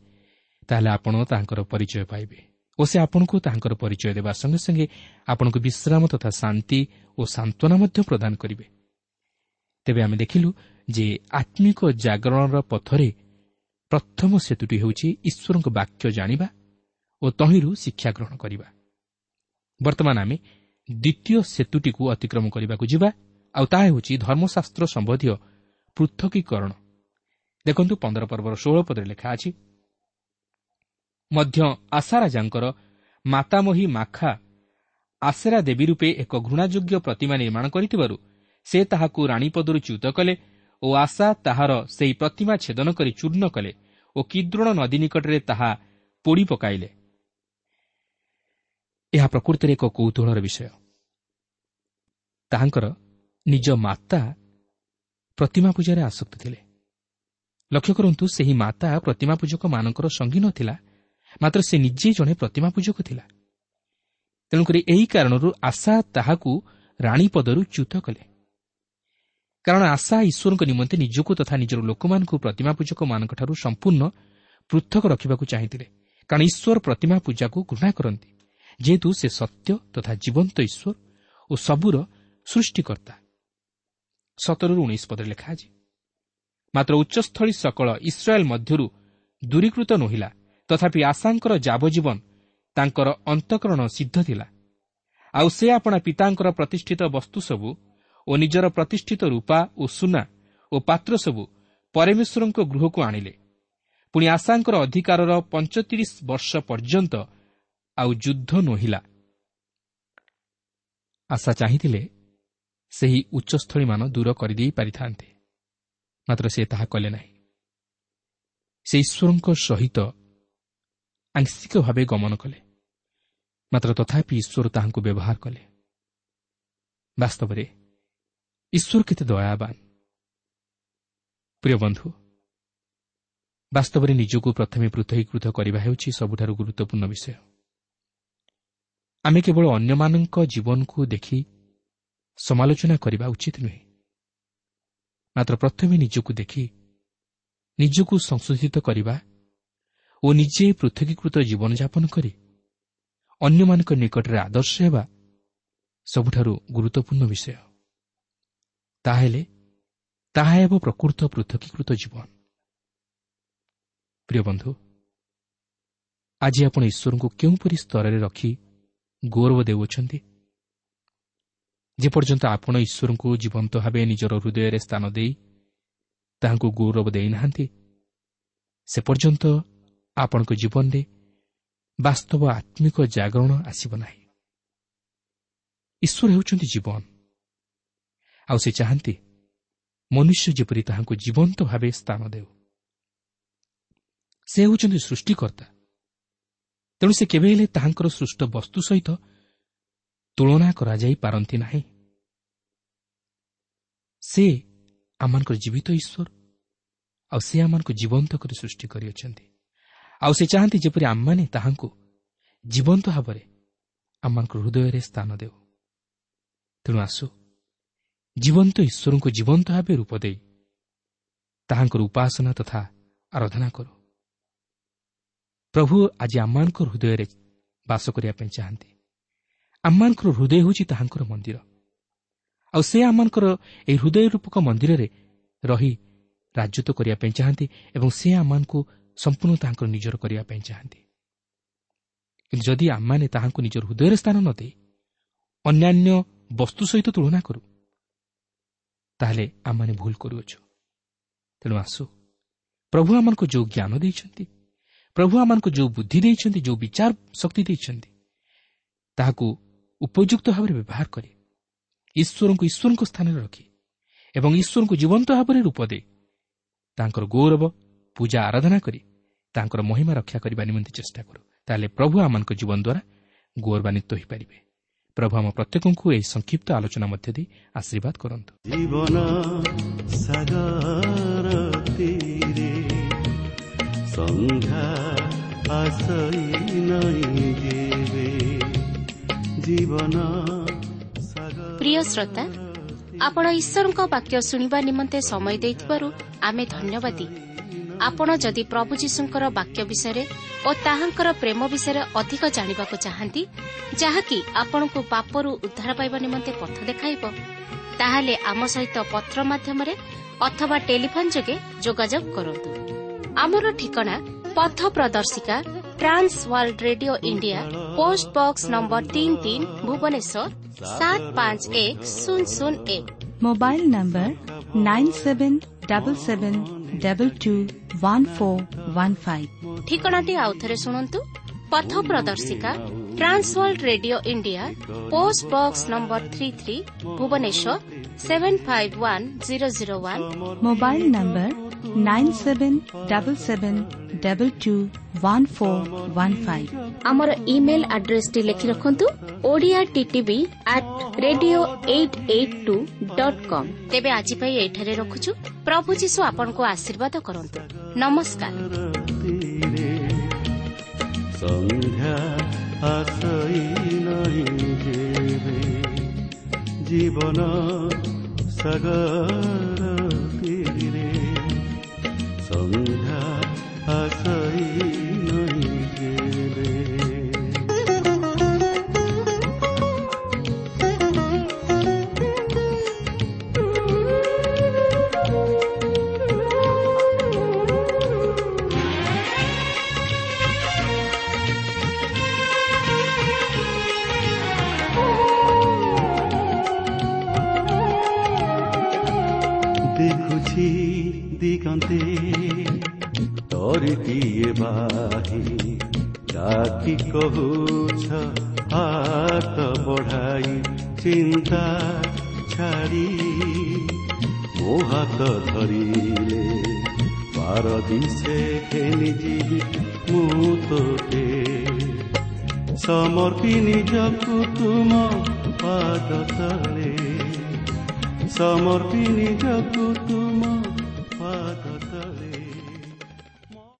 ତାହେଲେ ଆପଣ ତାହାଙ୍କର ପରିଚୟ ପାଇବେ। ଓ ସେ ଆପଣଙ୍କୁ ତାହାଙ୍କର ପରିଚୟ ଦେବା ସଙ୍ଗେ ସଙ୍ଗେ ଆପଣଙ୍କୁ ବିଶ୍ରାମ ତଥା ଶାନ୍ତି ଓ ସାନ୍ତ୍ୱନା ମଧ୍ୟ ପ୍ରଦାନ କରିବେ। ତେବେ ଆମେ ଦେଖିଲୁ ଯେ ଆତ୍ମିକ ଜାଗରଣର ପଥରେ ପ୍ରଥମ ସେତୁଟି ହେଉଛି ଈଶ୍ୱରଙ୍କ ବାକ୍ୟ ଜାଣିବା ଓ ତହିଁରୁ ଶିକ୍ଷା ଗ୍ରହଣ କରିବା। ବର୍ତ୍ତମାନ ଆମେ ଦ୍ୱିତୀୟ ସେତୁଟିକୁ ଅତିକ୍ରମ କରିବାକୁ ଯିବା ଆଉ ତାହା ହେଉଛି ଧର୍ମଶାସ୍ତ୍ର ସମ୍ବନ୍ଧୀୟ ପୃଥକୀକରଣ। ଦେଖନ୍ତୁ ପନ୍ଦର ପର୍ବର ଷୋହଳ ପଦରେ ଲେଖା ଅଛି ମଧ୍ୟ ଆଶା ରାଜାଙ୍କର ମାତାମହୀ ମାଖା ଆଶେରା ଦେବୀ ରୂପେ ଏକ ଘୃଣାଯୋଗ୍ୟ ପ୍ରତିମା ନିର୍ମାଣ କରିଥିବାରୁ ସେ ତାହାକୁ ରାଣୀପଦରୁ ଚ୍ୟୁତ କଲେ ଓ ଆଶା ତାହାର ସେହି ପ୍ରତିମା ଛେଦନ କରି ଚୂର୍ଣ୍ଣ କଲେ ଓ କିଦ୍ରୋଣ ନଦୀ ନିକଟରେ ତାହା ପୋଡ଼ି ପକାଇଲେ। ଏହା ପ୍ରକୃତିରେ ଏକ କୌତୁହଳର ବିଷୟ। ତାହାଙ୍କର ନିଜ ମାତା ପ୍ରତିମା ପୂଜାରେ ଆସକ୍ତ ଥିଲେ। ଲକ୍ଷ୍ୟ କରନ୍ତୁ ସେହି ମାତା ପ୍ରତିମା ପୂଜକମାନଙ୍କର ସଙ୍ଗୀ ନଥିଲା ମାତ୍ର ସେ ନିଜେ ଜଣେ ପ୍ରତିମା ପୂଜକ ଥିଲା। ତେଣୁକରି ଏହି କାରଣରୁ ଆଶା ତାହାକୁ ରାଣୀ ପଦରୁ ଚ୍ୟୁତ କଲେ। କାରଣ ଆଶା ଈଶ୍ୱରଙ୍କ ନିମନ୍ତେ ନିଜକୁ ତଥା ନିଜର ଲୋକମାନଙ୍କୁ ପ୍ରତିମା ପୂଜକମାନଙ୍କଠାରୁ ସମ୍ପୂର୍ଣ୍ଣ ପୃଥକ ରଖିବାକୁ ଚାହିଁଥିଲେ। କାରଣ ଈଶ୍ୱର ପ୍ରତିମା ପୂଜାକୁ ଘୃଣା କରନ୍ତି। ଯେହେତୁ ସେ ସତ୍ୟ ତଥା ଜୀବନ୍ତ ଈଶ୍ୱର ଓ ସବୁର ସୃଷ୍ଟିକର୍ତ୍ତା। ସତରରୁ ଉଣେଇଶ ପଦରେ ଲେଖା ଅଛି ମାତ୍ର ଉଚ୍ଚସ୍ଥଳୀ ସକଳ ଇସ୍ରାଏଲ୍ ମଧ୍ୟରୁ ଦୂରୀକୃତ ନୋହିଲା। ତଥାପି ଆଶାଙ୍କର ଯାବଜୀବନ ତାଙ୍କର ଅନ୍ତଃକରଣ ସିଦ୍ଧ ଥିଲା। ଆଉ ସେ ଆପଣା ପିତାଙ୍କର ପ୍ରତିଷ୍ଠିତ ବସ୍ତୁ ସବୁ ଓ ନିଜର ପ୍ରତିଷ୍ଠିତ ରୂପା ଓ ସୁନା ଓ ପାତ୍ର ସବୁ ପରମେଶ୍ୱରଙ୍କ ଗୃହକୁ ଆଣିଲେ। ପୁଣି ଆଶାଙ୍କର ଅଧିକାରର ପଞ୍ଚତିରିଶ ବର୍ଷ ପର୍ଯ୍ୟନ୍ତ ଆଉ ଯୁଦ୍ଧ ନୋହିଲା। ଆଶା ଚାହିଁଥିଲେ ସେହି ଉଚ୍ଚସ୍ଥଳୀମାନ ଦୂର କରିଦେଇ ପାରିଥାନ୍ତେ। ମାତ୍ର ସେ ତାହା କଲେ ନାହିଁ। ସେ ଈଶ୍ୱରଙ୍କ ସହିତ ଆଂଶିକ ଭାବେ ଗମନ କଲେ ମାତ୍ର ତଥାପି ଈଶ୍ୱର ତାହାଙ୍କୁ ବ୍ୟବହାର କଲେ ବାସ୍ତବରେ ଈଶ୍ୱର କେତେ ଦୟାବାନ ପ୍ରିୟ ବନ୍ଧୁ ବାସ୍ତବରେ ନିଜକୁ ପ୍ରଥମେ ପୃଥକୀକୃତ କରିବା ହେଉଛି ସବୁଠାରୁ ଗୁରୁତ୍ୱପୂର୍ଣ୍ଣ ବିଷୟ ଆମେ କେବଳ ଅନ୍ୟମାନଙ୍କ ଜୀବନକୁ ଦେଖି ସମାଲୋଚନା କରିବା ଉଚିତ ନୁହେଁ ମାତ୍ର ପ୍ରଥମେ ନିଜକୁ ଦେଖି ନିଜକୁ ସଂଶୋଧିତ କରିବା ଓ ନିଜେ ପୃଥକୀକୃତ ଜୀବନଯାପନ କରି ଅନ୍ୟମାନଙ୍କ ନିକଟରେ ଆଦର୍ଶ ହେବା ସବୁଠାରୁ ଗୁରୁତ୍ୱପୂର୍ଣ୍ଣ ବିଷୟ। ତାହେଲେ ତାହା ହେବ ପ୍ରକୃତ ପୃଥକୀକୃତ ଜୀବନ। ପ୍ରିୟ ବନ୍ଧୁ ଆଜି ଆପଣ ଈଶ୍ୱରଙ୍କୁ କେଉଁପରି ସ୍ତରରେ ରଖି ଗୌରବ ଦେଉଅଛନ୍ତି? ଯେପର୍ଯ୍ୟନ୍ତ ଆପଣ ଈଶ୍ୱରଙ୍କୁ ଜୀବନ୍ତ ଭାବେ ନିଜର ହୃଦୟରେ ସ୍ଥାନ ଦେଇ ତାହାଙ୍କୁ ଗୌରବ ଦେଇନାହାନ୍ତି ସେ ପର୍ଯ୍ୟନ୍ତ ଆପଣଙ୍କ ଜୀବନରେ ବାସ୍ତବ ଆତ୍ମିକ ଜାଗରଣ ଆସିବ ନାହିଁ। ଈଶ୍ୱର ହେଉଛନ୍ତି ଜୀବନ। ଆଉ ସେ ଚାହାନ୍ତି ମନୁଷ୍ୟ ଯେପରି ତାହାଙ୍କୁ ଜୀବନ୍ତ ଭାବେ ସ୍ଥାନ ଦେଉ। ସେ ହେଉଛନ୍ତି ସୃଷ୍ଟିକର୍ତ୍ତା। ତେଣୁ ସେ କେବେ ହେଲେ ତାହାଙ୍କର ସୃଷ୍ଟ ବସ୍ତୁ ସହିତ ତୁଳନା କରାଯାଇପାରନ୍ତି ନାହିଁ। ସେ ଆମମାନଙ୍କର ଜୀବିତ ଈଶ୍ୱର ଆଉ ସେ ଆମମାନଙ୍କୁ ଜୀବନ୍ତ କରି ସୃଷ୍ଟି କରିଅଛନ୍ତି। ଆଉ ସେ ଚାହାନ୍ତି ଯେପରି ଆମମାନେ ତାହାଙ୍କୁ ଜୀବନ୍ତ ଭାବରେ ଆମମାନଙ୍କ ହୃଦୟରେ ସ୍ଥାନ ଦେଉ। ତେଣୁ ଆସୁ ଜୀବନ୍ତ ଈଶ୍ୱରଙ୍କୁ ଜୀବନ୍ତ ଭାବେ ରୂପ ଦେଇ ତାହାଙ୍କର ଉପାସନା ତଥା ଆରାଧନା କରୁ। ପ୍ରଭୁ ଆଜି ଆମମାନଙ୍କର ହୃଦୟରେ ବାସ କରିବା ପାଇଁ ଚାହାନ୍ତି। ଆମମାନଙ୍କର ହୃଦୟ ହେଉଛି ତାହାଙ୍କର ମନ୍ଦିର। ଆଉ ସେ ଆମମାନଙ୍କର ଏହି ହୃଦୟ ରୂପକ ମନ୍ଦିରରେ ରହି ରାଜତ୍ୱ କରିବା ପାଇଁ ଚାହାନ୍ତି ଏବଂ ସେ ଆମମାନଙ୍କୁ ସମ୍ପୂର୍ଣ୍ଣ ତାହାଙ୍କର ନିଜର କରିବା ପାଇଁ ଚାହାନ୍ତି। କିନ୍ତୁ ଯଦି ଆମମାନେ ତାହାଙ୍କୁ ନିଜର ହୃଦୟରେ ସ୍ଥାନ ନ ଦେଇ ଅନ୍ୟାନ୍ୟ ବସ୍ତୁ ସହିତ ତୁଳନା କରୁ ତାହେଲେ ଆମମାନେ ଭୁଲ କରୁଅଛୁ। ତେଣୁ ଆସୁ ପ୍ରଭୁ ଆମମାନଙ୍କୁ ଯେଉଁ ଜ୍ଞାନ ଦେଇଛନ୍ତି ପ୍ରଭୁ ଆମମାନଙ୍କୁ ଯେଉଁ ବୁଦ୍ଧି ଦେଇଛନ୍ତି ଯେଉଁ ବିଚାର ଶକ୍ତି ଦେଇଛନ୍ତି ତାହାକୁ ଉପଯୁକ୍ତ ଭାବରେ ବ୍ୟବହାର କରି ଈଶ୍ୱରଙ୍କୁ ଈଶ୍ୱରଙ୍କ ସ୍ଥାନରେ ରଖି ଏବଂ ଈଶ୍ୱରଙ୍କୁ ଜୀବନ୍ତ ଭାବରେ ରୂପ ଦେଇ ତାଙ୍କର ଗୌରବ ପୂଜା ଆରାଧନା କରି ତାଙ୍କର ମହିମା ରକ୍ଷା କରିବା ନିମନ୍ତେ ଚେଷ୍ଟା କରୁ। ତାହେଲେ ପ୍ରଭୁ ଆମମାନଙ୍କ ଜୀବନ ଦ୍ୱାରା ଗୌରବାନ୍ୱିତ ହୋଇପାରିବେ। ପ୍ରଭୁ ଆମ ପ୍ରତ୍ୟେକଙ୍କୁ ଏହି ସଂକ୍ଷିପ୍ତ ଆଲୋଚନା ମଧ୍ୟ ଦେଇ ଆଶୀର୍ବାଦ କରନ୍ତୁ। ଜୀବନ ସାଗର ତୀରେ ସନ୍ଧ୍ୟା ଆସଇ ନାହିଁ ଯେବେ। ଜୀବନ ସାଗର ପ୍ରିୟ ଶ୍ରୋତା ଆପଣ ଈଶ୍ୱରଙ୍କ ବାକ୍ୟ ଶୁଣିବା ନିମନ୍ତେ ସମୟ ଦେଇଥିବାରୁ ଆମେ ଧନ୍ୟବାଦୀ। ଆପଣ ଯଦି ପ୍ରଭୁ ଯୀଶୁଙ୍କର ବାକ୍ୟ ବିଷୟରେ ଓ ତାହାଙ୍କର ପ୍ରେମ ବିଷୟରେ ଅଧିକ ଜାଣିବାକୁ ଚାହାନ୍ତି ଯାହାକି ଆପଣଙ୍କୁ ପାପରୁ ଉଦ୍ଧାର ପାଇବା ନିମନ୍ତେ ପଥ ଦେଖାଇବ ତାହେଲେ ଆମ ସହିତ ପତ୍ର ମାଧ୍ୟମରେ ଅଥବା ଟେଲିଫୋନ୍ ଯୋଗେ ଯୋଗାଯୋଗ କରନ୍ତୁ। ଆମର ଠିକଣା ପଥ ପ୍ରଦର୍ଶିକା Trans World Radio India post box number ତିନି ତିନି ଭୁବନେଶ୍ୱର ସାତ ପାଞ୍ଚ ଏକ ଶୂନ ଶୂନ ଏକ। Mobile number nine seven double seven ଠିକଣାଟି ଆଉଥରେ ଶୁଣନ୍ତୁ। ପଥ ପ୍ରଦର୍ଶିକା Trans World radio India post box number three three Bhubaneswar seven five one zero zero one mobile number nine seven double seven double two one four one five আমার email আড্রেসটি লিখে রাখন্তু Odia TV at radio eight eight two dot com তেবে আজ পাই এঠারে রখুছু প্রভু যীশু আপনার আশীর্বাদ করন্তু নমস্কার সন্ধ্যা আসই নহি জীবন সাগর তীরে সন্ধ্যা ସମର୍ପି ନିଜକୁ ତୁମ ପାଦ